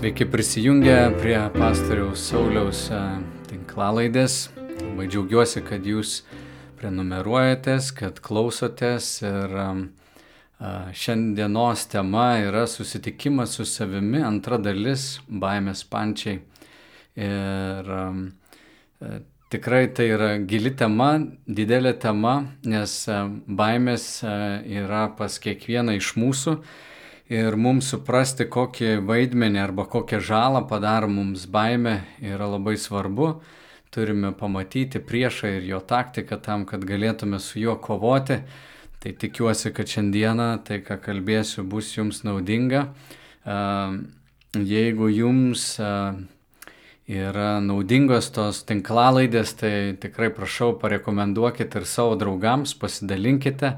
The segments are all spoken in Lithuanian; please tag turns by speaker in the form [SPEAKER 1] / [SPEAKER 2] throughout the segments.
[SPEAKER 1] Sveiki prisijungę prie pastoriaus Sauliaus e, tinklalaidės. Labai džiaugiuosi, kad jūs prenumeruojatės, kad klausotės ir e, šiandienos tema yra susitikimas su savimi, antra dalis - baimės pančiai. Ir e, tikrai tai yra gili tema, didelė tema, nes baimės yra pas kiekvieną iš mūsų Ir mums suprasti, kokį vaidmenį arba kokią žalą padaro mums baime, yra labai svarbu. Turime pamatyti priešą ir jo taktiką tam, kad galėtume su juo kovoti. Tai tikiuosi, kad šiandieną tai, ką kalbėsiu, bus jums naudinga. Jeigu jums yra naudingos tos tinklalaidės, tai tikrai prašau parekomenduokite ir savo draugams, pasidalinkite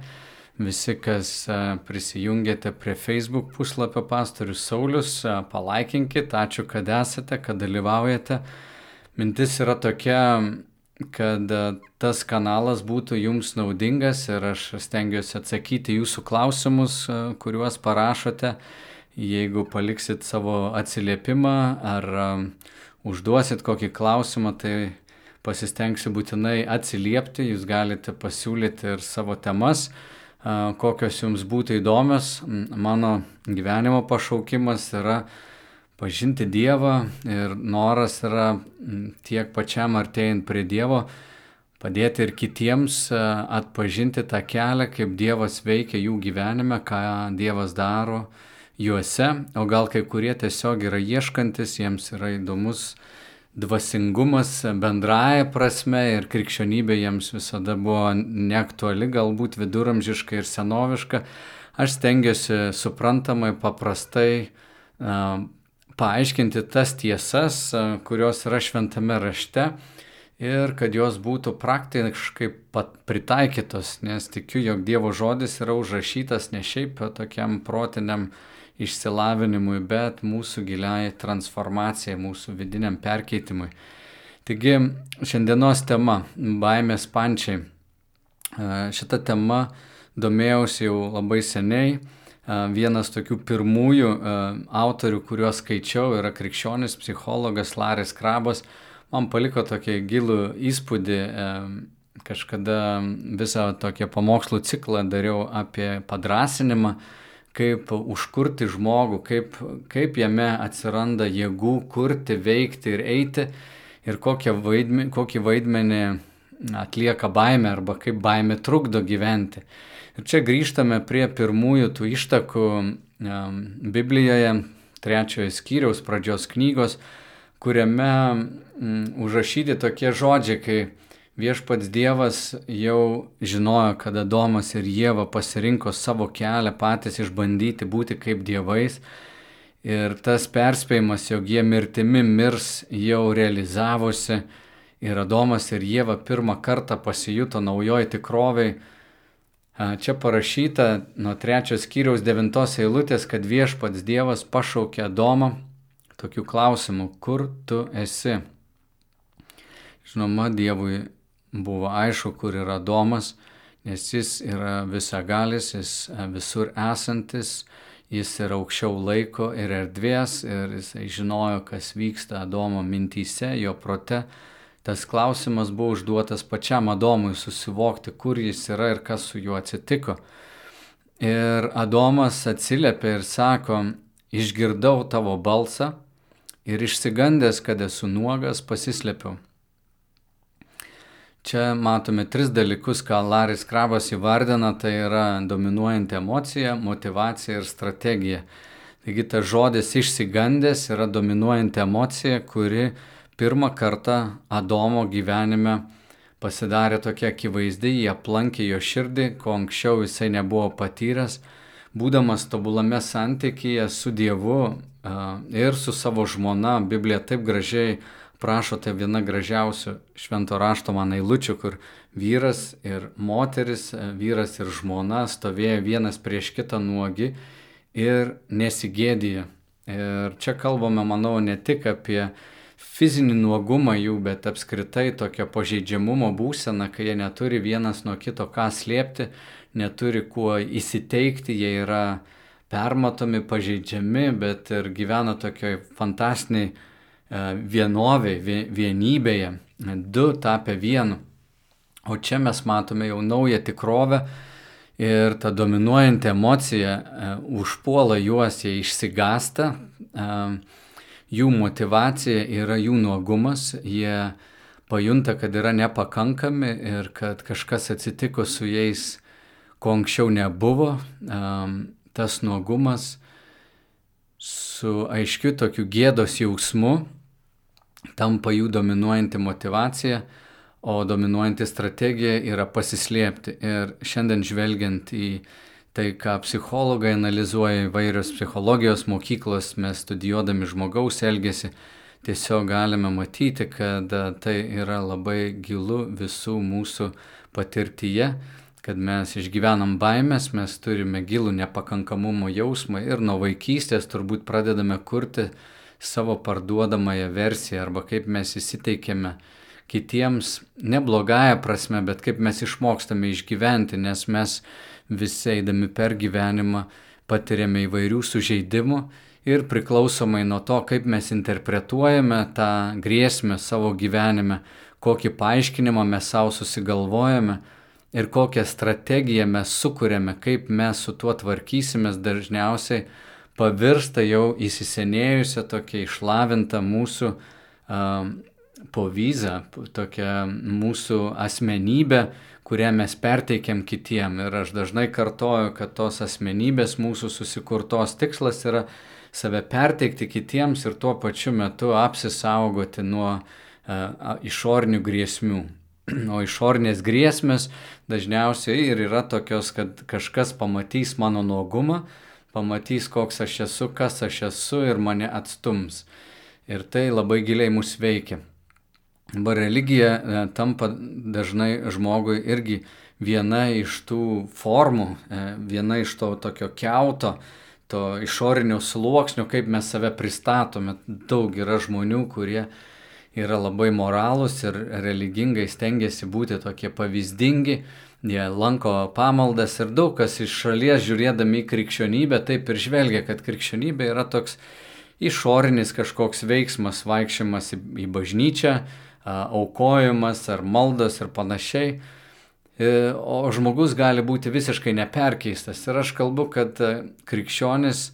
[SPEAKER 1] visi, kas prisijungėte prie Facebook puslapio pastorius Saulis, palaikinkit, ačiū, kad esate, kad dalyvaujate. Mintis yra tokia, kad tas kanalas būtų jums naudingas ir aš stengiuosi atsakyti jūsų klausimus, kuriuos parašote. Jeigu paliksit savo atsiliepimą ar užduosit kokį klausimą, tai pasistengsiu būtinai atsiliepti, jūs galite pasiūlyti ir savo temas kokios jums būtų įdomios. Mano gyvenimo pašaukimas yra pažinti Dievą ir noras yra tiek pačiam artėjant prie Dievo, padėti ir kitiems atpažinti tą kelią, kaip Dievas veikia jų gyvenime, ką Dievas daro juose, o gal kai kurie tiesiog yra ieškantis, jiems yra įdomus dvasingumas bendraja prasme ir krikščionybė jiems visada buvo neaktuali, galbūt viduramžiška ir senoviška. Aš stengiuosi suprantamai, paprastai uh, paaiškinti tas tiesas, uh, kurios yra šventame rašte ir kad jos būtų praktiškai pritaikytos, nes tikiu, jog Dievo žodis yra užrašytas ne šiaip tokiam protiniam uh, išsilavinimui, bet mūsų giliai transformacijai, mūsų vidiniam perkeitimui. Taigi šiandienos tema - baimės pančiai. Šitą temą domėjausi jau labai seniai. Vienas tokių pirmųjų autorių, kuriuos skaičiau, yra krikščionis psichologas Laris Krabas. Man paliko tokį gilų įspūdį. Kažkada visą tokią pamokslų ciklą dariau apie padrasinimą kaip užkurti žmogų, kaip, kaip jame atsiranda jėgų kurti, veikti ir eiti ir vaidmenį, kokį vaidmenį atlieka baimė arba kaip baimė trukdo gyventi. Ir čia grįžtame prie pirmųjų tų ištakų um, Biblijoje, trečiojo skyriaus pradžios knygos, kuriame um, užrašyti tokie žodžiai, kai Viešpats Dievas jau žinojo, kad Adomas ir Jėva pasirinko savo kelią patys išbandyti būti kaip dievais. Ir tas perspėjimas, jog jie mirtimi mirs, jau realizavosi. Ir Adomas ir Jėva pirmą kartą pasijuto naujoj tikroviai. Čia parašyta nuo trečios skyriaus devintos eilutės, kad viešpats Dievas pašaukė Adomą tokiu klausimu, kur tu esi. Žinoma, Dievui buvo aišku, kur yra Domas, nes jis yra visagalis, jis e, visur esantis, jis yra aukščiau laiko ir erdvės ir jisai žinojo, kas vyksta Adomo mintyse, jo prote. Tas klausimas buvo užduotas pačiam Adomui susivokti, kur jis yra ir kas su juo atsitiko. Ir Adomas atsiliepia ir sako, išgirdau tavo balsą ir išsigandęs, kad esu nuogas, pasislėpiau. Čia matome tris dalykus, ką Laris Krabas įvardina, tai yra dominuojanti emocija, motivacija ir strategija. Taigi tas žodis išsigandęs yra dominuojanti emocija, kuri pirmą kartą Adomo gyvenime pasidarė tokia akivaizdi, jie aplankė jo širdį, ko anksčiau jisai nebuvo patyręs, būdamas tobulame santykėje su Dievu ir su savo žmona, Biblija taip gražiai prašote viena gražiausių švento rašto man eilučių, kur vyras ir moteris, e, vyras ir žmona stovėjo vienas prieš kitą nuogi ir nesigėdija. Ir čia kalbame, manau, ne tik apie fizinį nuogumą jų, bet apskritai tokio pažeidžiamumo būseną, kai jie neturi vienas nuo kito ką slėpti, neturi kuo įsiteikti, jie yra permatomi, pažeidžiami, bet ir gyvena tokioj fantastiniai e, vienoviai, vienybėje, du tapę vienu. O čia mes matome jau naują tikrovę ir ta dominuojanti emocija e, užpuola juos, jie išsigasta, jų motivacija yra jų nuogumas, jie pajunta, kad yra nepakankami ir kad kažkas atsitiko su jais, ko anksčiau nebuvo. Tas nuogumas su aiškiu tokiu gėdos jausmu tampa jų dominuojanti motivacija, o dominuojanti strategija yra pasislėpti. Ir šiandien žvelgiant į tai, ką psichologai analizuoja įvairios psichologijos mokyklos, mes studijuodami žmogaus elgesį, tiesiog galime matyti, kad e, tai yra labai gilu visų mūsų patirtyje, kad mes išgyvenam baimės, mes turime gilų nepakankamumo jausmą ir nuo vaikystės turbūt pradedame kurti savo parduodamąją versiją arba kaip mes įsiteikėme kitiems, ne blogąją prasme, bet kaip mes išmokstame išgyventi, nes mes visi eidami per gyvenimą patiriame įvairių sužeidimų ir priklausomai nuo to, kaip mes interpretuojame tą grėsmę savo gyvenime, kokį paaiškinimą mes savo susigalvojame ir kokią strategiją mes sukūrėme, kaip mes su tuo tvarkysimės, dažniausiai pavirsta jau įsisenėjusią tokia išlavinta mūsų uh, povyzą, tokia mūsų asmenybė, kurią mes perteikiam kitiem. Ir aš dažnai kartoju, kad tos asmenybės mūsų susikurtos tikslas yra save perteikti kitiems ir tuo pačiu metu apsisaugoti nuo uh, išorinių grėsmių. O išorinės grėsmės dažniausiai ir yra tokios, kad kažkas pamatys mano nuogumą, pamatys, koks aš esu, kas aš esu ir mane atstums. Ir tai labai giliai mus veikia. Dabar religija e, tampa dažnai žmogui irgi viena iš tų formų, e, viena iš to tokio keuto, to išorinio sluoksnio, kaip mes save pristatome. Daug yra žmonių, kurie yra labai moralūs ir religingai stengiasi būti tokie pavyzdingi, jie lanko pamaldas ir daug kas iš šalies žiūrėdami į krikščionybę taip ir žvelgia, kad krikščionybė yra toks išorinis kažkoks veiksmas, vaikščiojimas į, į bažnyčią, aukojimas ar maldas ir panašiai. E, o žmogus gali būti visiškai neperkeistas. Ir aš kalbu, kad e, krikščionis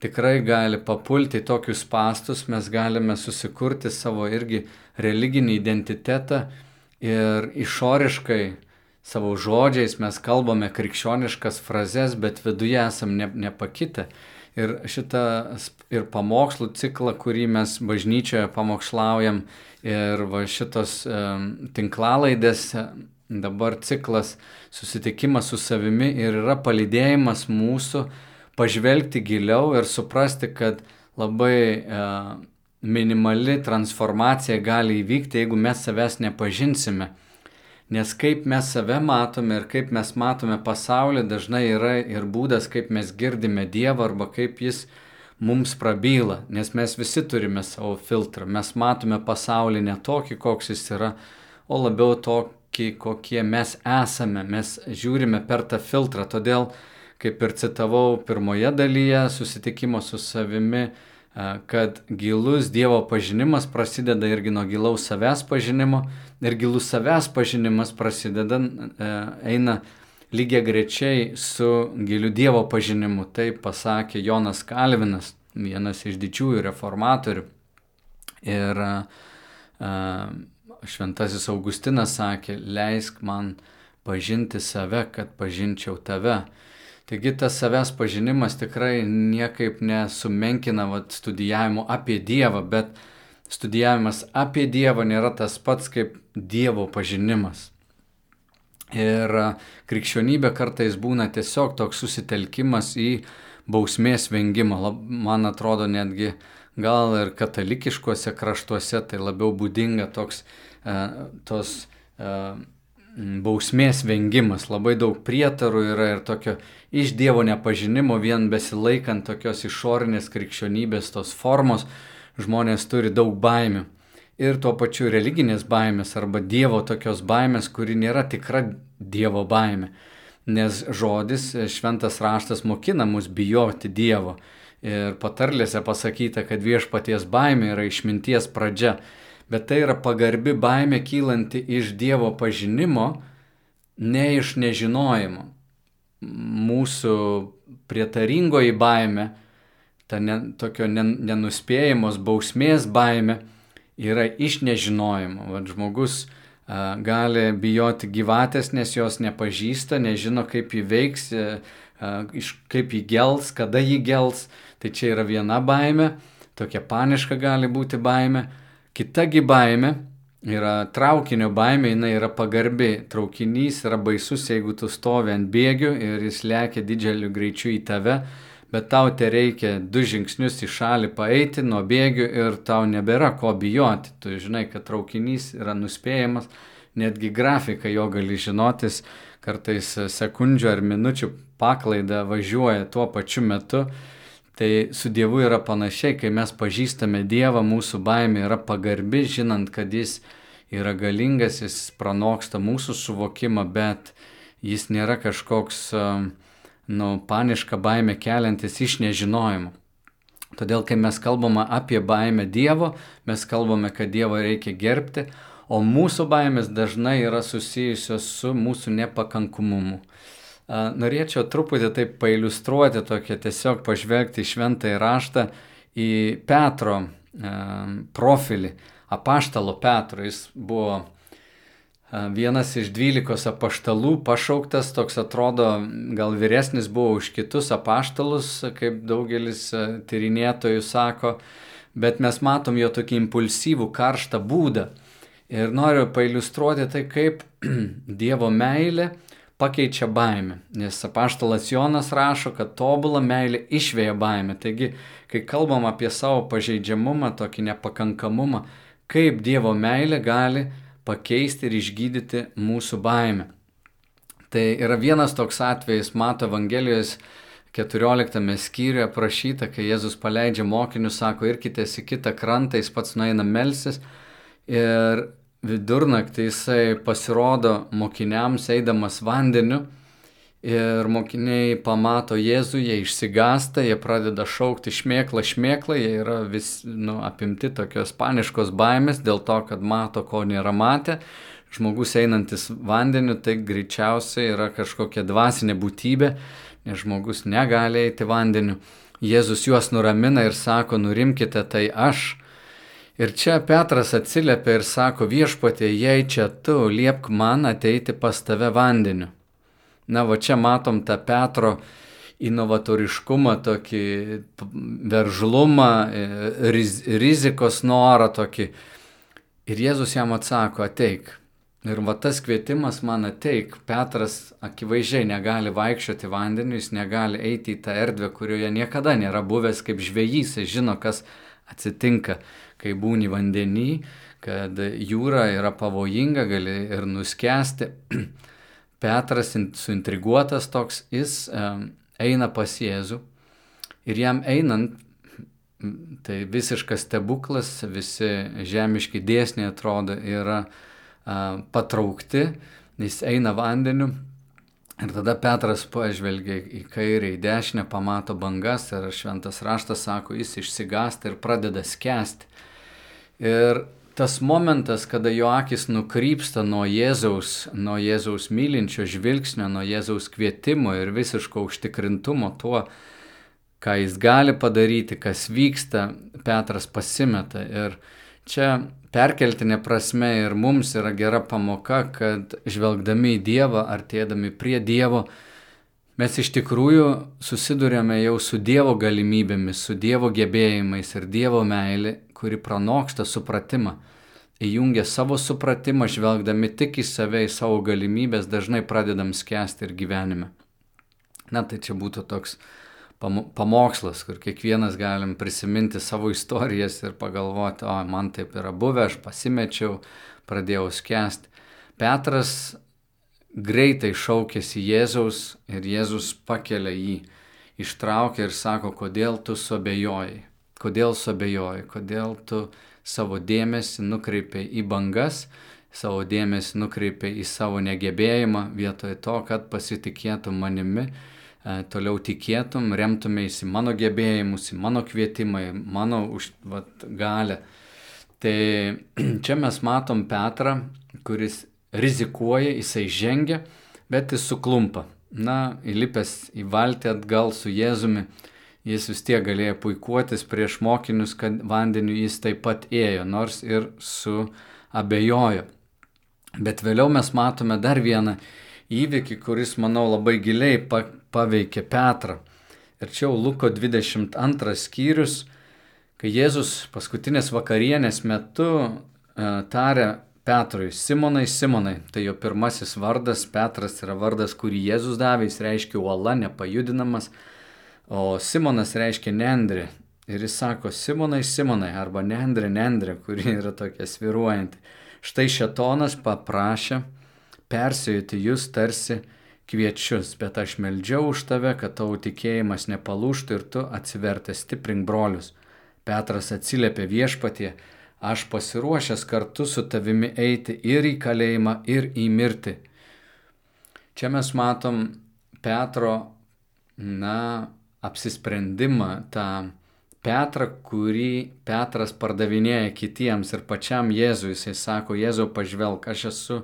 [SPEAKER 1] tikrai gali papulti tokius pastus, mes galime susikurti savo irgi religinį identitetą ir išoriškai savo žodžiais mes kalbame krikščioniškas frazes, bet viduje esam ne, nepakitę. Ir šitą ir pamokslų ciklą, kurį mes bažnyčioje pamokslaujam, ir va šitos um, tinklalaidės Dabar ciklas susitikimas su savimi ir yra palydėjimas mūsų pažvelgti giliau ir suprasti, kad labai e, minimali transformacija gali įvykti, jeigu mes savęs nepažinsime. Nes kaip mes save matome ir kaip mes matome pasaulį, dažnai yra ir būdas, kaip mes girdime Dievą arba kaip Jis mums prabyla. Nes mes visi turime savo filtrą. Mes matome pasaulį ne tokį, koks jis yra, o labiau tokį kokie mes esame. Mes žiūrime per tą filtrą. Todėl, kaip ir citavau pirmoje dalyje susitikimo su savimi, kad gilus Dievo pažinimas prasideda irgi nuo gilaus savęs pažinimo ir gilus savęs pažinimas prasideda, eina lygiai grečiai su giliu Dievo pažinimu. Taip pasakė Jonas Kalvinas, vienas iš didžiųjų reformatorių. Ir uh, Šventasis Augustinas sakė, leisk man pažinti save, kad pažinčiau tave. Taigi tas savęs pažinimas tikrai niekaip nesumenkina vat, studijavimo apie Dievą, bet studijavimas apie Dievą nėra tas pats kaip Dievo pažinimas. Ir krikščionybė kartais būna tiesiog toks susitelkimas į bausmės vengimą. Man atrodo netgi gal ir katalikiškuose kraštuose tai labiau būdinga toks tos bausmės vengimas, labai daug prietarų yra ir tokio iš Dievo nepažinimo, vien besilaikant tokios išorinės krikščionybės tos formos, žmonės turi daug baimių. Ir tuo pačiu religinės baimės arba Dievo tokios baimės, kuri nėra tikra Dievo baimė. nes žodis šventas raštas mokina mus bijoti Dievo. Ir patarlėse pasakyta, kad viešpaties baimė yra išminties pradžia, bet tai yra pagarbi baimė kylanti iš Dievo pažinimo, ne iš nežinojimo. Mūsų prietaringoji baimė, ta ne, tokio nenuspėjamos bausmės baimė yra iš nežinojimo. Vat žmogus a, gali bijoti gyvatės, nes jos nepažįsta, nežino, kaip jį veiks, a, iš, kaip jį gels, kada jį gels. Tai čia yra viena baime, tokia paniška gali būti baime. Kitagi baime yra traukinio baimė, jinai yra pagarbi. Traukinys yra baisus, jeigu tu stovi ant bėgių ir jis lėkia dideliu greičiu į tave, bet tau te reikia du žingsnius į šalį paeiti nuo bėgių ir tau nebėra ko bijoti. Tu žinai, kad traukinys yra nuspėjamas, netgi grafiką jo gali žinotis, kartais sekundžių ar minučių paklaida važiuoja tuo pačiu metu Tai su Dievu yra panašiai, kai mes pažįstame Dievą, mūsų baimė yra pagarbi, žinant, kad Jis yra galingas, Jis pranoksta mūsų suvokimą, bet Jis nėra kažkoks, nu, paniška baimė keliantis iš nežinojimo. Todėl, kai mes kalbame apie baimę Dievo, mes kalbame, kad Dievą reikia gerbti, o mūsų baimės dažnai yra susijusios su mūsų nepakankamumu. Norėčiau truputį taip pailustruoti, tokia tiesiog pažvelgti į šventąjį raštą, į Petro profilį, apaštalo Petro. Jis buvo vienas iš dvylikos apaštalų, pašauktas, toks atrodo, gal vyresnis buvo už kitus apaštalus, kaip daugelis tyrinėtojų sako, bet mes matom jo tokį impulsyvų, karštą būdą. Ir noriu pailustruoti tai, kaip Dievo meilė pakeičia baimę. Nes apaštalas Jonas rašo, kad tobulą meilę išvėja baimę. Taigi, kai kalbam apie savo pažeidžiamumą, tokį nepakankamumą, kaip Dievo meilė gali pakeisti ir išgydyti mūsų baimę. Tai yra vienas toks atvejis, mato Evangelijos 14 skyriuje aprašyta, kai Jėzus paleidžia mokinius, sako, irkitės į kitą krantą, jis pats nueina melsis ir vidurnaktį jisai pasirodo mokiniams eidamas vandeniu ir mokiniai pamato Jėzų, jie išsigasta, jie pradeda šaukti šmėklą, šmėklą, jie yra vis nu, apimti tokios paniškos baimės dėl to, kad mato, ko nėra matę. Žmogus einantis vandeniu, tai greičiausiai yra kažkokia dvasinė būtybė, nes žmogus negali eiti vandeniu. Jėzus juos nuramina ir sako, nurimkite, tai aš Ir čia Petras atsiliepia ir sako viešpatė, jei čia tu liepk man ateiti pas tave vandeniu. Na, va čia matom tą Petro inovatoriškumą, tokį veržlumą, e, riz, rizikos norą tokį. Ir Jėzus jam atsako, ateik. Ir va tas kvietimas man ateik. Petras akivaizdžiai negali vaikščioti vandeniu, jis negali eiti į tą erdvę, kurioje niekada nėra buvęs kaip žvėjys, jis žino, kas atsitinka kai būni vandenį, kad jūra yra pavojinga, gali ir nuskesti. Petras suintriguotas toks, jis eina pas Jėzų ir jam einant, tai visiškas stebuklas, visi žemiški dėsniai atrodo yra patraukti, jis eina vandeniu. Ir tada Petras pažvelgia į kairę, į dešinę, pamato bangas ir šventas raštas sako, jis išsigasta ir pradeda skęsti. Ir tas momentas, kada jo akis nukrypsta nuo Jėzaus, nuo Jėzaus mylinčio žvilgsnio, nuo Jėzaus kvietimo ir visiško užtikrintumo tuo, ką jis gali padaryti, kas vyksta, Petras pasimeta. Ir čia perkeltinė prasme ir mums yra gera pamoka, kad žvelgdami į Dievą, artėdami prie Dievo, mes iš tikrųjų susidurėme jau su Dievo galimybėmis, su Dievo gebėjimais ir Dievo meilė kuri pranoksta supratimą. Įjungia savo supratimą, žvelgdami tik į save, į savo galimybės, dažnai pradedam skęsti ir gyvenime. Na tai čia būtų toks pamokslas, kur kiekvienas galim prisiminti savo istorijas ir pagalvoti, o man taip yra buvę, aš pasimečiau, pradėjau skęsti. Petras greitai šaukėsi Jėzaus ir Jėzus pakelia jį, ištraukia ir sako, kodėl tu sobejojai. Kodėl suabejoji, kodėl tu savo dėmesį nukreipiai į bangas, savo dėmesį nukreipia į savo negebėjimą vietoj to, kad pasitikėtum manimi, e, toliau tikėtum, remtumės į mano gebėjimus, mano kvietimą, į mano už, vat, galę. Tai čia mes matom Petrą, kuris rizikuoja, jisai žengia, bet jis suklumpa. Na, įlipęs į valtį atgal su Jėzumi, jis vis tiek galėjo puikuotis prieš mokinius, kad vandeniu jis taip pat ėjo, nors ir su abejojo. Bet vėliau mes matome dar vieną įvykį, kuris, manau, labai giliai paveikė Petrą. Ir čia Luko 22 skyrius, kai Jėzus paskutinės vakarienės metu e, tarė Petrui, Simonai, Simonai, tai jo pirmasis vardas, Petras yra vardas, kurį Jėzus davė, jis reiškia uola, nepajudinamas, o Simonas reiškia nendrė. Ir jis sako, Simonai, Simonai, arba nendrė, nendrė, kuri yra tokia sviruojanti. Štai šetonas paprašė persijoti jūs tarsi kviečius, bet aš meldžiau už tave, kad tavo tikėjimas nepalūštų ir tu atsivertęs stiprink brolius. Petras atsiliepė viešpatie, aš pasiruošęs kartu su tavimi eiti ir į kalėjimą, ir į mirtį. Čia mes matom Petro, na, apsisprendimą, tą Petrą, kurį Petras pardavinėja kitiems ir pačiam Jėzui. Jisai sako, Jėzau pažvelk, aš esu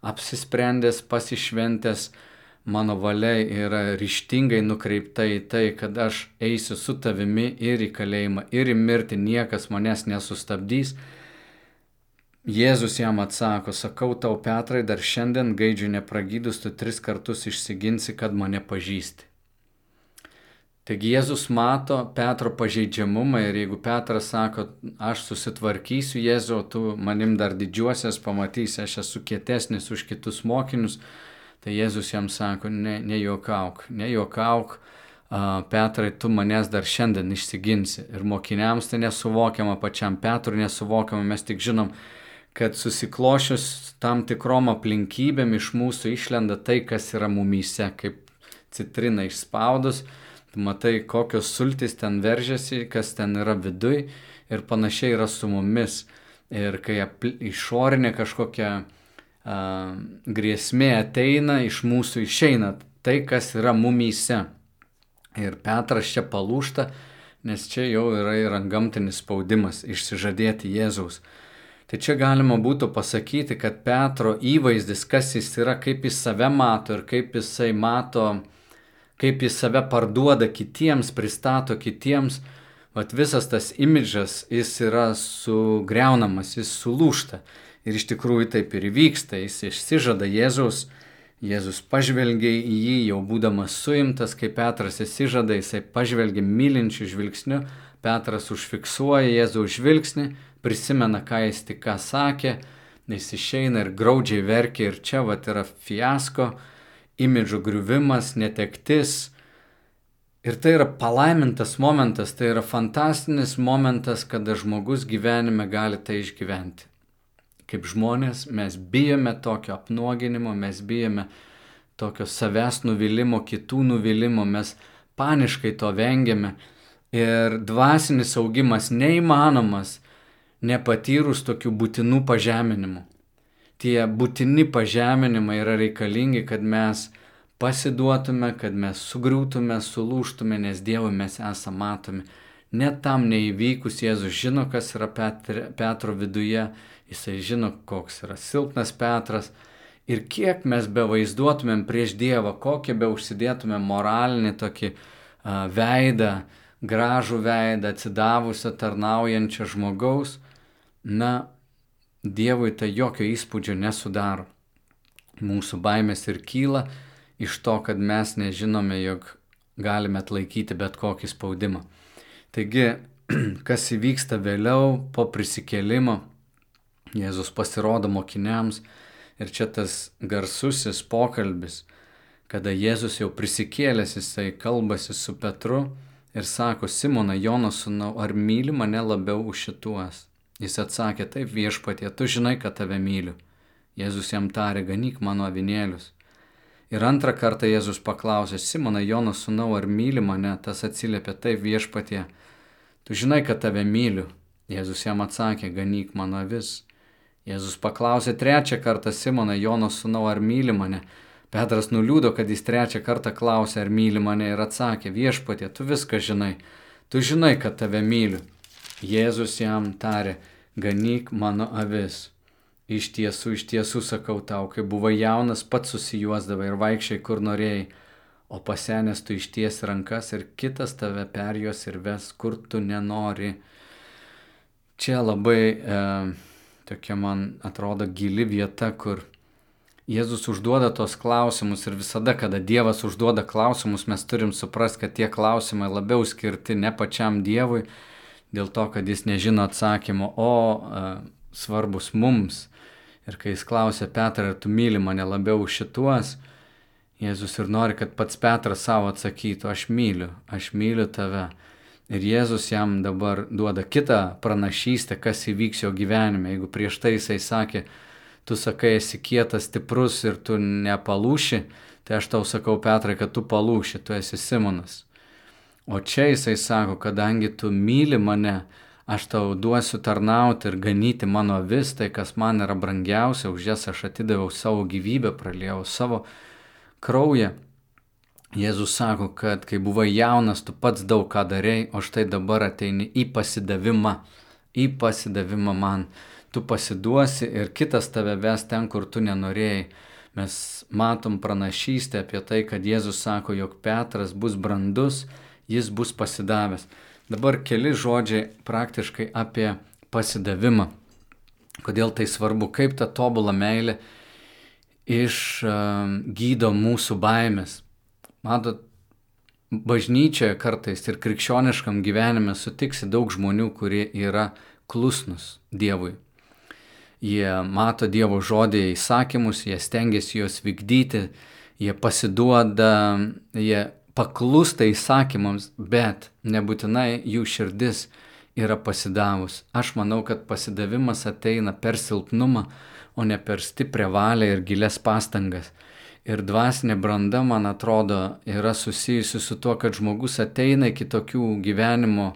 [SPEAKER 1] apsisprendęs, pasišventęs, mano valia yra ryštingai nukreipta į tai, kad aš eisiu su tavimi ir į kalėjimą, ir į mirtį, niekas manęs nesustabdys. Jėzus jam atsako, sakau tau Petrai, dar šiandien gaidžių nepragydus tu tris kartus išsiginsi, kad mane pažįsti. Taigi Jėzus mato Petro pažeidžiamumą ir jeigu Petras sako, aš susitvarkysiu Jėzau, tu manim dar didžiuosias pamatysi, aš esu kietesnis už kitus mokinius, tai Jėzus jam sako, ne, nejuokauk, nejuokauk, Petrai, tu manęs dar šiandien išsiginsi. Ir mokiniams tai nesuvokiama, pačiam Petrui nesuvokiama, mes tik žinom, kad susiklošius tam tikrom aplinkybėm iš mūsų išlenda tai, kas yra mumyse, kaip citrina išspaudus. Tu matai, kokios sultys ten veržiasi, kas ten yra viduj ir panašiai yra su mumis. Ir kai išorinė kažkokia a, grėsmė ateina, iš mūsų išeina tai, kas yra mumyse. Ir Petras čia palūšta, nes čia jau yra ir gamtinis spaudimas išsižadėti Jėzaus. Tai čia galima būtų pasakyti, kad Petro įvaizdis, kas jis yra, kaip jis save mato ir kaip jisai mato kaip jis save parduoda kitiems, pristato kitiems, vat visas tas imidžas, jis yra sugriaunamas, jis sulūšta. Ir iš tikrųjų taip ir įvyksta, jis išsižada Jėzaus, Jėzus pažvelgia į jį, jau būdamas suimtas, kai Petras įsižada, jisai pažvelgia mylinčių žvilgsnių, Petras užfiksuoja Jėzaus žvilgsnį, prisimena, ką jis tik ką sakė, jis išeina ir graudžiai verkia ir čia vat yra fiasko, imidžų griuvimas, netektis. Ir tai yra palaimintas momentas, tai yra fantastinis momentas, kada žmogus gyvenime gali tai išgyventi. Kaip žmonės mes bijome tokio apnuoginimo, mes bijome tokio savęs nuvilimo, kitų nuvilimo, mes paniškai to vengiame. Ir dvasinis augimas neįmanomas nepatyrus tokių būtinų pažeminimų tie būtini pažeminimai yra reikalingi, kad mes pasiduotume, kad mes sugriūtume, sulūštume, nes Dievui mes esame matomi. Net tam neįvykus Jėzus žino, kas yra Petr, Petro viduje, jisai žino, koks yra silpnas Petras. Ir kiek mes bevaizduotumėm prieš Dievą, kokį be užsidėtumėm moralinį tokį uh, veidą, gražų veidą, atsidavusio tarnaujančio žmogaus, na, Dievui tai jokio įspūdžio nesudaro. Mūsų baimės ir kyla iš to, kad mes nežinome, jog galime atlaikyti bet kokį spaudimą. Taigi, kas įvyksta vėliau po prisikėlimo, Jėzus pasirodo mokiniams ir čia tas garsusis pokalbis, kada Jėzus jau prisikėlęs, jisai kalbasi su Petru ir sako, Simona, Jono sūnau, ar myli mane labiau už šituos? Jis atsakė, taip viešpatie, tu žinai, kad tave myliu. Jėzus jam tarė, ganyk mano avinėlius. Ir antrą kartą Jėzus paklausė, Simona Jonas sunau, ar myli mane, tas atsiliepė, taip viešpatie, tu žinai, kad tave myliu. Jėzus jam atsakė, ganyk mano avis. Jėzus paklausė trečią kartą Simoną Jono sūnau, ar myli mane. Petras nuliūdo, kad jis trečią kartą klausė, ar myli mane ir atsakė, viešpatie, tu viską žinai, tu žinai, kad tave myliu. Jėzus jam tarė, ganyk mano avis. Iš tiesų, iš tiesų sakau tau, kai buvai jaunas, pats susijuosdavai ir vaikščiai kur norėjai, o pasenęs tu išties rankas ir kitas tave perjos ir ves, kur tu nenori. Čia labai e, tokia man atrodo gili vieta, kur Jėzus užduoda tos klausimus ir visada, kada Dievas užduoda klausimus, mes turim suprasti, kad tie klausimai labiau skirti ne pačiam Dievui, dėl to, kad jis nežino atsakymo, o e, svarbus mums. Ir kai jis klausė Petrą, ar tu myli mane labiau už šituos, Jėzus ir nori, kad pats Petras savo atsakytų, aš myliu, aš myliu tave. Ir Jėzus jam dabar duoda kitą pranašystę, kas įvyks jo gyvenime. Jeigu prieš tai jisai sakė, tu sakai, esi kietas, stiprus ir tu nepalūši, tai aš tau sakau, Petrai, kad tu palūši, tu esi Simonas. O čia jisai sako, kadangi tu myli mane, aš tau duosiu tarnauti ir ganyti mano vis, tai kas man yra brangiausia, už jas aš atidaviau savo gyvybę, praliejau savo kraują. Jėzus sako, kad kai buvai jaunas, tu pats daug ką darėjai, o štai dabar ateini į pasidavimą, į pasidavimą man. Tu pasiduosi ir kitas tave ves ten, kur tu nenorėjai. Mes matom pranašystę apie tai, kad Jėzus sako, jog Petras bus brandus jis bus pasidavęs. Dabar keli žodžiai praktiškai apie pasidavimą. Kodėl tai svarbu, kaip ta tobula meilė išgydo uh, mūsų baimės. Matot, bažnyčioje kartais ir krikščioniškam gyvenime sutiksi daug žmonių, kurie yra klusnus Dievui. Jie mato Dievo žodį įsakymus, jie stengiasi juos vykdyti, jie pasiduoda, jie paklūsta įsakymams, bet nebūtinai jų širdis yra pasidavus. Aš manau, kad pasidavimas ateina per silpnumą, o ne per stiprią valią ir gilias pastangas. Ir dvasinė branda, man atrodo, yra susijusi su tuo, kad žmogus ateina iki tokių gyvenimo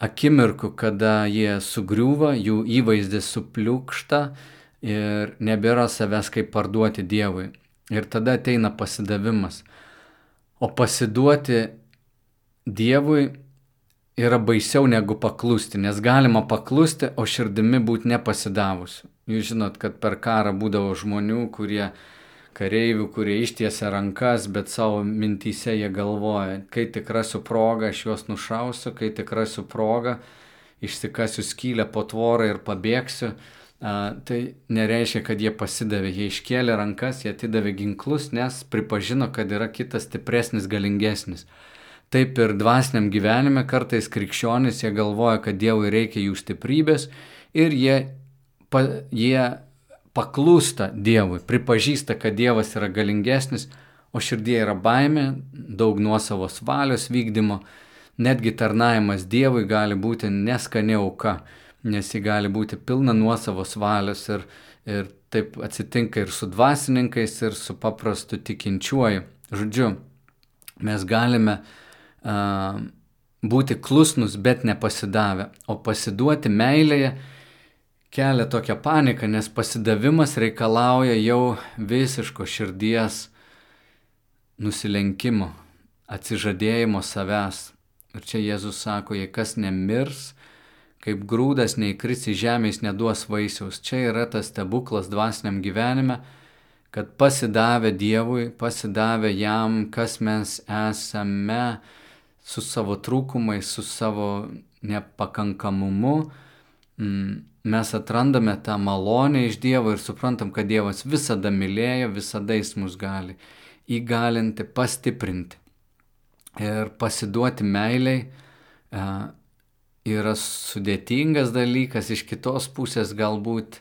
[SPEAKER 1] akimirkų, kada jie sugriūva, jų įvaizdis supliukšta ir nebėra savęs kaip parduoti Dievui. Ir tada ateina pasidavimas. O pasiduoti Dievui yra baisiau negu paklusti, nes galima paklusti, o širdimi būti nepasidavusiu. Jūs žinot, kad per karą būdavo žmonių, kurie kareivių, kurie ištiesia rankas, bet savo mintyse jie galvoja, kai tik rasiu progą, aš juos nušausiu, kai tik rasiu progą, išsikasiu skylę po tvorą ir pabėgsiu tai nereiškia, kad jie pasidavė, jie iškėlė rankas, jie atidavė ginklus, nes pripažino, kad yra kitas stipresnis, galingesnis. Taip ir dvasiniam gyvenime kartais krikščionys jie galvoja, kad Dievui reikia jų stiprybės ir jie, pa, jie paklūsta Dievui, pripažįsta, kad Dievas yra galingesnis, o širdie yra baimė, daug nuosavos valios vykdymo, netgi tarnavimas Dievui gali būti neskani auka nes ji gali būti pilna nuosavos valios ir, ir taip atsitinka ir su dvasininkais, ir su paprastu tikinčiuoju. Žodžiu, mes galime uh, būti klusnus, bet nepasidavę, o pasiduoti meilėje kelia tokią paniką, nes pasidavimas reikalauja jau visiško širdies nusilenkimo, atsižadėjimo savęs. Ir čia Jėzus sako, jei kas nemirs, kaip grūdas neįkris į žemę, jis neduos vaisiaus. Čia yra tas stebuklas dvasiniam gyvenime, kad pasidavę Dievui, pasidavę jam, kas mes esame, su savo trūkumais, su savo nepakankamumu, mm, mes atrandame tą malonę iš Dievo ir suprantam, kad Dievas visada mylėjo, visada jis mus gali įgalinti, pastiprinti ir pasiduoti meiliai yra sudėtingas dalykas, iš kitos pusės galbūt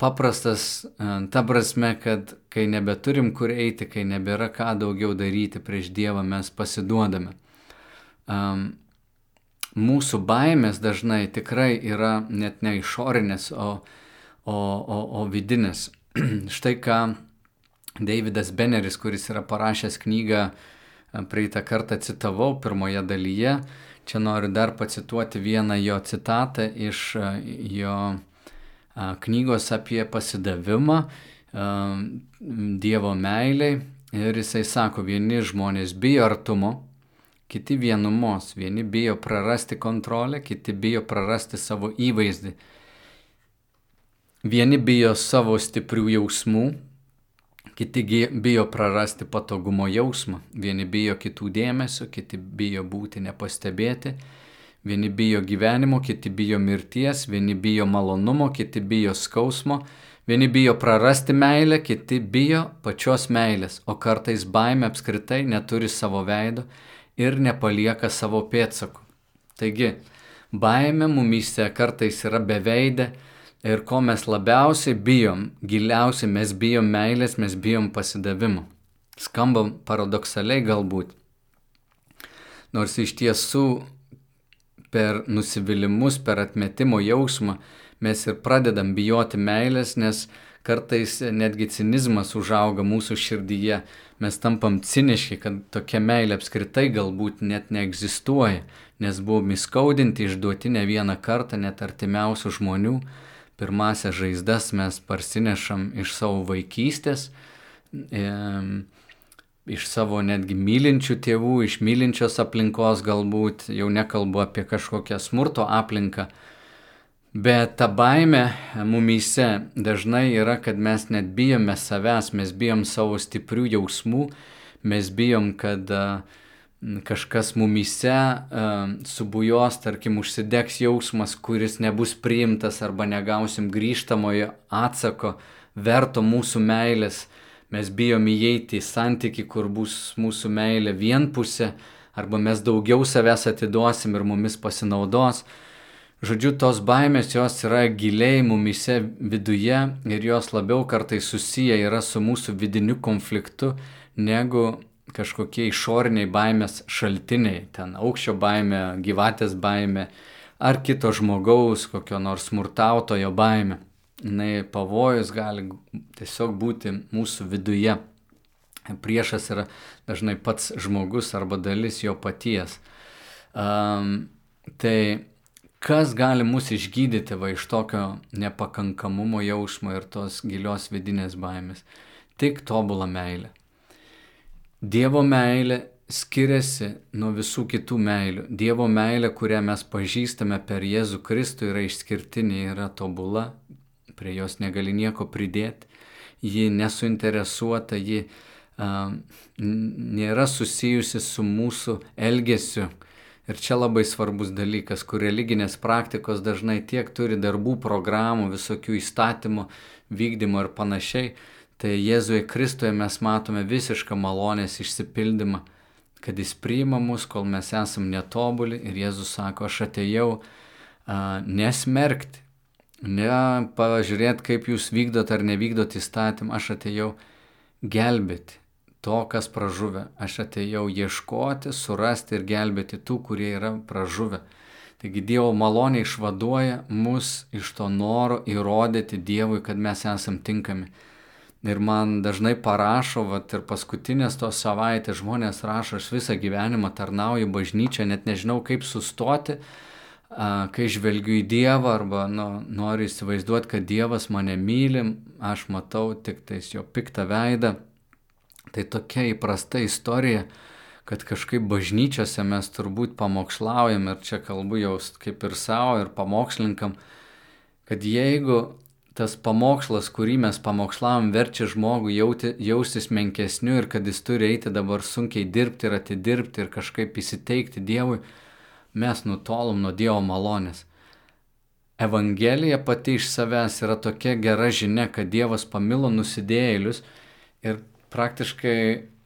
[SPEAKER 1] paprastas, e, ta prasme, kad kai nebeturim kur eiti, kai nebėra ką daugiau daryti prieš Dievą, mes pasiduodame. Um, mūsų baimės dažnai tikrai yra net ne išorinės, o, o, o, o vidinės. Štai ką Davidas Beneris, kuris yra parašęs knygą, e, praeitą kartą citavau pirmoje dalyje, uh, Čia noriu dar pacituoti vieną jo citatą iš e, jo knygos apie pasidavimą Dievo meiliai ir jisai sako, vieni žmonės bijo artumo, kiti vienumos, vieni bijo prarasti kontrolę, kiti bijo prarasti savo įvaizdį. Vieni bijo savo stiprių jausmų, kiti bijo prarasti patogumo jausmą, vieni bijo kitų dėmesio, kiti bijo būti nepastebėti, vieni bijo gyvenimo, kiti bijo mirties, vieni bijo malonumo, kiti bijo skausmo, Vieni bijo prarasti meilę, kiti bijo pačios meilės, o kartais baime apskritai neturi savo veido ir nepalieka savo pėdsakų. Taigi, baime mumyse kartais yra beveidė ir ko mes labiausiai bijom, giliausiai mes bijom meilės, mes bijom pasidavimo. Skamba paradoksaliai galbūt. Nors iš tiesų per nusivylimus, per atmetimo jausmą mes ir pradedam bijoti meilės, nes kartais netgi cinizmas užauga mūsų širdyje. Mes tampam ciniški, kad tokia meilė apskritai galbūt net neegzistuoja, nes buvom įskaudinti, išduoti ne vieną kartą net artimiausių žmonių. Pirmasias žaizdas mes parsinešam iš savo vaikystės, e, iš savo netgi mylinčių tėvų, iš mylinčios aplinkos galbūt, jau nekalbu apie kažkokią smurto aplinką, Bet ta baime mumyse dažnai yra, kad mes net bijome savęs, mes bijom savo stiprių jausmų, mes bijom, kad kažkas mumyse subujos, tarkim, užsidegs jausmas, kuris nebus priimtas arba negausim grįžtamojo atsako, verto mūsų meilės. Mes bijom įeiti į santyki, kur bus mūsų meilė vienpusė, arba mes daugiau savęs atiduosim ir mumis pasinaudos. Žodžiu, tos baimės jos yra giliai mumise viduje ir jos labiau kartais susiję yra su mūsų vidiniu konfliktu negu kažkokie išoriniai baimės šaltiniai. Ten aukščio baimė, gyvatės baimė ar kito žmogaus, kokio nors smurtautojo baimė. Jis pavojus gali tiesiog būti mūsų viduje. Priešas yra dažnai pats žmogus arba dalis jo paties. Um, tai kas gali mus išgydyti va iš tokio nepakankamumo jausmo ir tos gilios vidinės baimės? Tik tobulą meilę. Dievo meilė skiriasi nuo visų kitų meilių. Dievo meilė, kurią mes pažįstame per Jėzų Kristų, yra išskirtinė, yra tobula, prie jos negali nieko pridėti, ji nesuinteresuota, ji uh, nėra susijusi su mūsų elgesiu, Ir čia labai svarbus dalykas, kur religinės praktikos dažnai tiek turi darbų, programų, visokių įstatymų, vykdymo ir panašiai, tai Jėzuje Kristuje mes matome visišką malonės išsipildymą, kad jis priima mus, kol mes esam netobuli ir Jėzus sako, aš atėjau a, nesmerkti, ne pažiūrėti, kaip jūs vykdot ar nevykdot įstatymą, aš atėjau gelbėti to, kas pražuvę. Aš atėjau ieškoti, surasti ir gelbėti tų, kurie yra pražuvę. Taigi Dievo malonė išvaduoja mus iš to noro įrodyti Dievui, kad mes esam tinkami. Ir man dažnai parašo, vat, ir paskutinės tos savaitės žmonės rašo, aš visą gyvenimą tarnauju bažnyčią, net nežinau kaip sustoti, kai žvelgiu į Dievą arba nu, noriu įsivaizduoti, kad Dievas mane myli, aš matau tik tais jo piktą veidą. Tai tokia įprasta istorija, kad kažkaip bažnyčiose mes turbūt pamokslaujam ir čia kalbu jau kaip ir savo, ir pamokslininkam, kad jeigu tas pamokslas, kurį mes pamokslavom, verčia žmogų jauti, jaustis menkesniu ir kad jis turi eiti dabar sunkiai dirbti ir atidirbti ir kažkaip įsiteikti Dievui, mes nutolom nuo Dievo malonės. Evangelija pati iš savęs yra tokia gera žinia, kad Dievas pamilo nusidėjėlius ir praktiškai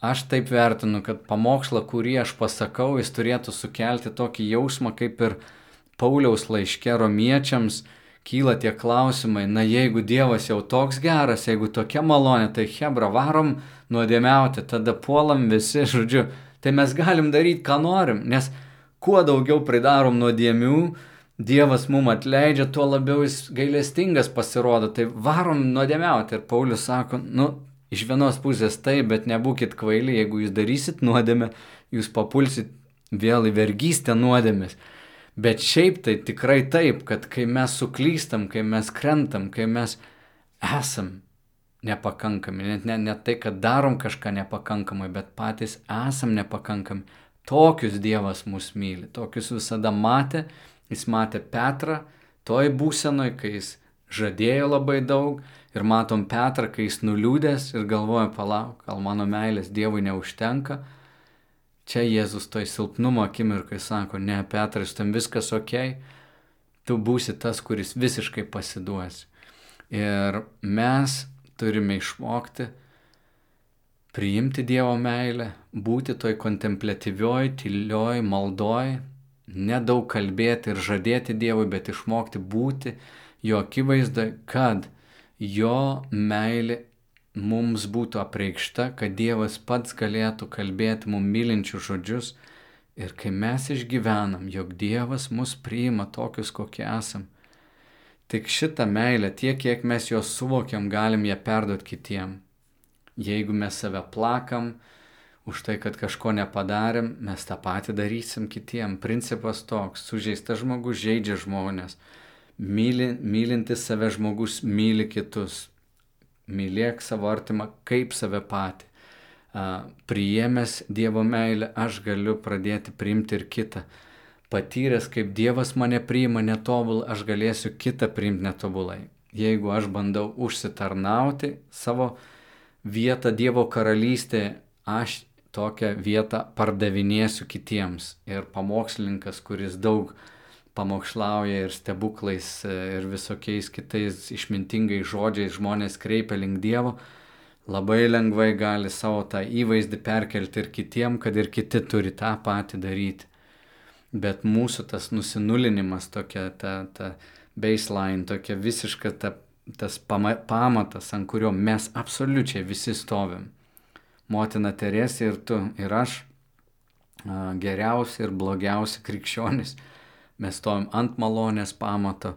[SPEAKER 1] aš taip vertinu, kad pamokslą, kurį aš pasakau, jis turėtų sukelti tokį jausmą, kaip ir Pauliaus laiške romiečiams kyla tie klausimai, na jeigu Dievas jau toks geras, jeigu tokia malonė, tai Hebra varom nuodėmiauti, tada puolam visi, žodžiu, tai mes galim daryti, ką norim, nes kuo daugiau pridarom nuodėmių, Dievas mum atleidžia, tuo labiau jis gailestingas pasirodo, tai varom nuodėmiauti. Ir Paulius sako, nu, Iš vienos pusės taip, bet nebūkit kvaili, jeigu jūs darysit nuodėmę, jūs papulsit vėl į vergystę nuodėmės. Bet šiaip tai tikrai taip, kad kai mes suklystam, kai mes krentam, kai mes esam nepakankami, net ne, ne tai, kad darom kažką nepakankamai, bet patys esam nepakankami, tokius Dievas mus myli, tokius visada matė, jis matė Petrą toj būsenoj, kai jis žadėjo labai daug ir matom Petrą, kai jis nuliūdęs ir galvoja, palauk, gal mano meilės Dievui neužtenka, Čia Jėzus toj silpnumo akimirkai sako, ne, Petras, tam viskas ok, tu būsi tas, kuris visiškai pasiduos. Ir mes turime išmokti priimti Dievo meilę, būti toj kontemplatyvioj, tylioj, maldoj, nedaug kalbėti ir žadėti Dievui, bet išmokti būti jo akivaizdai, kad jo meilė mums būtų apreikšta, kad Dievas pats galėtų kalbėti mums mylinčius žodžius ir kai mes išgyvenam, jog Dievas mus priima tokius, kokie esam, tik šitą meilę, tiek kiek mes jos suvokiam, galim ją perduoti kitiem. Jeigu mes save plakam už tai, kad kažko nepadarėm, mes tą patį darysim kitiem. Principas toks, sužeistas žmogus žaidžia žmonės. Myli, mylintis save žmogus myli kitus mylėk savo artimą kaip save patį. Priėmęs Dievo meilę, aš galiu pradėti priimti ir kitą. Patyręs, kaip Dievas mane priima netobulai, aš galėsiu kitą priimti netobulai. Jeigu aš bandau užsitarnauti savo vietą Dievo karalystėje, aš tokią vietą pardavinėsiu kitiems. Ir pamokslininkas, kuris daug uh, pamokslauja ir stebuklais e, ir visokiais kitais išmintingais žodžiais žmonės kreipia link Dievo, labai lengvai gali savo tą įvaizdį perkelti ir kitiem, kad ir kiti turi tą patį daryti. Bet mūsų tas nusinulinimas, tokia ta, ta baseline, tokia visiška ta, tas pama, pamatas, ant kurio mes absoliučiai visi stovim. Motina Teresė ir tu ir aš, geriausi ir blogiausi krikščionys mes stovim ant malonės pamato,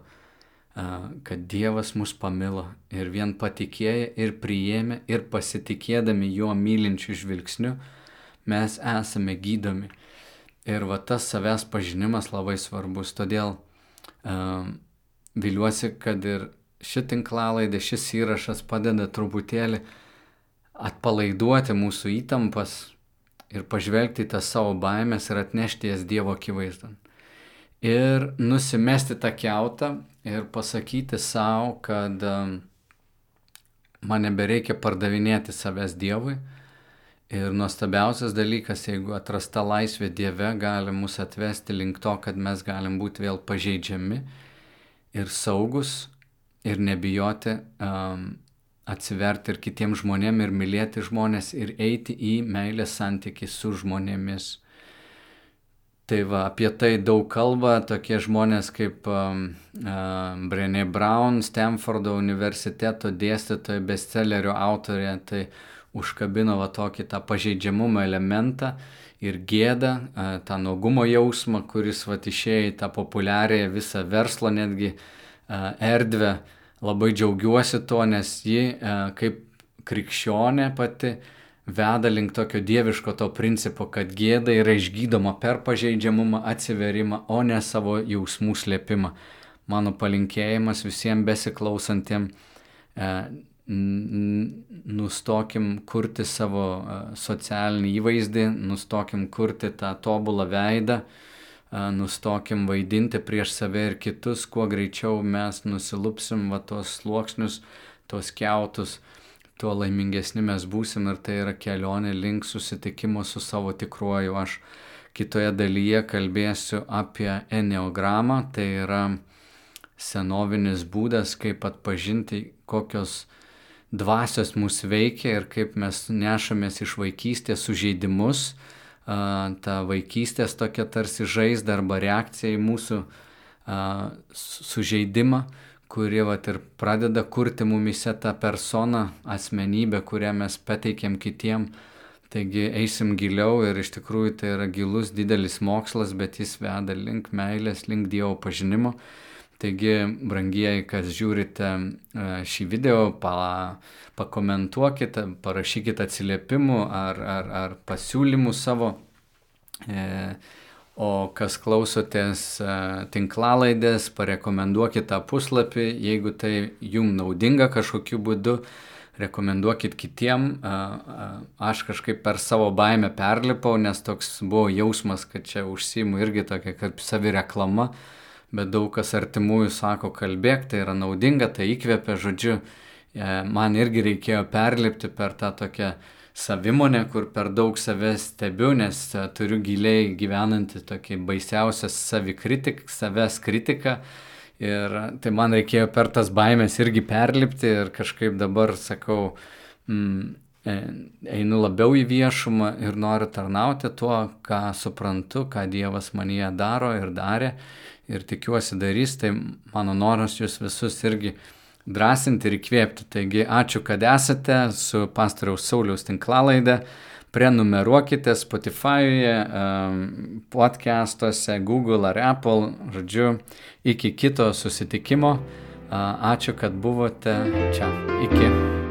[SPEAKER 1] kad Dievas mus pamilo ir vien patikėję ir priėmė ir pasitikėdami juo mylinčių žvilgsniu, mes esame gydomi. Ir va tas savęs pažinimas labai svarbus, todėl um, viliuosi, kad ir ši tinklalaidė, šis įrašas padeda truputėlį atpalaiduoti mūsų įtampas ir pažvelgti į tas savo baimės ir atnešti jas Dievo akivaizdon ir nusimesti tą keutą ir pasakyti savo, kad man nebereikia pardavinėti savęs Dievui. Ir nuostabiausias dalykas, jeigu atrasta laisvė Dieve, gali mus atvesti link to, kad mes galim būti vėl pažeidžiami ir saugus ir nebijoti um, atsiverti ir kitiems žmonėms ir mylėti žmonės ir eiti į meilės santyki su žmonėmis. Tai va, apie tai daug kalba tokie žmonės kaip um, uh, Brené Brown, Stanfordo universiteto dėstytoja, bestsellerio autorė, tai užkabino va tokį tą pažeidžiamumo elementą ir gėdą, uh, tą nuogumo jausmą, kuris va išėjo į tą populiarėją visą verslo netgi uh, erdvę. Labai džiaugiuosi tuo, nes ji uh, kaip krikščionė pati uh, veda link tokio dieviško to principo, kad gėda yra išgydoma per pažeidžiamumą, atsiverimą, o ne savo jausmų slėpimą. Mano palinkėjimas visiems besiklausantiem, e, nustokim kurti savo e, socialinį įvaizdį, nustokim kurti tą tobulą veidą, e, nustokim vaidinti prieš save ir kitus, kuo greičiau mes nusilupsim va tos sluoksnius, tos keutus tuo laimingesni mes būsim ir tai yra kelionė link susitikimo su savo tikruoju aš. Kitoje dalyje kalbėsiu apie eneogramą, tai yra senovinis būdas, kaip atpažinti, kokios dvasios mus veikia ir kaip mes nešamės iš vaikystės sužeidimus, ta vaikystės tokia tarsi žaizda arba reakcija į mūsų sužeidimą kuri vat ir pradeda kurti mumise tą personą, asmenybę, kurią mes pateikėm kitiem. Taigi eisim giliau ir iš tikrųjų tai yra gilus, didelis mokslas, bet jis veda link meilės, link Dievo pažinimo. Taigi, brangieji, kas žiūrite e, šį video, pa, pakomentuokite, parašykite atsiliepimų ar, ar, ar pasiūlymų savo. E, O kas klausotės tinklalaidės, parekomenduokit tą puslapį, jeigu tai jums naudinga kažkokiu būdu, rekomenduokit kitiem. Aš kažkaip per savo baimę perlipau, nes toks buvo jausmas, kad čia užsimu irgi tokia kaip savireklama, bet daug kas artimųjų sako, kalbėk, tai yra naudinga, tai įkvėpia, žodžiu, e, man irgi reikėjo perlipti per tą tokią savimonę, kur per daug save stebiu, nes e, turiu giliai gyvenantį tokį baisiausią savikritik, savęs kritiką. Ir tai man reikėjo per tas baimės irgi perlipti ir kažkaip dabar sakau, mm, e, einu labiau į viešumą ir noriu tarnauti tuo, ką suprantu, ką Dievas manyje daro ir darė ir tikiuosi darys, tai mano noras jūs visus irgi drąsinti ir įkvėpti. Taigi ačiū, kad esate su pastoriaus Sauliaus tinklalaide. Prenumeruokite Spotify'e, podcastuose, Google ar Apple. Žodžiu, iki kito susitikimo. Ačiū, kad buvote čia. Iki.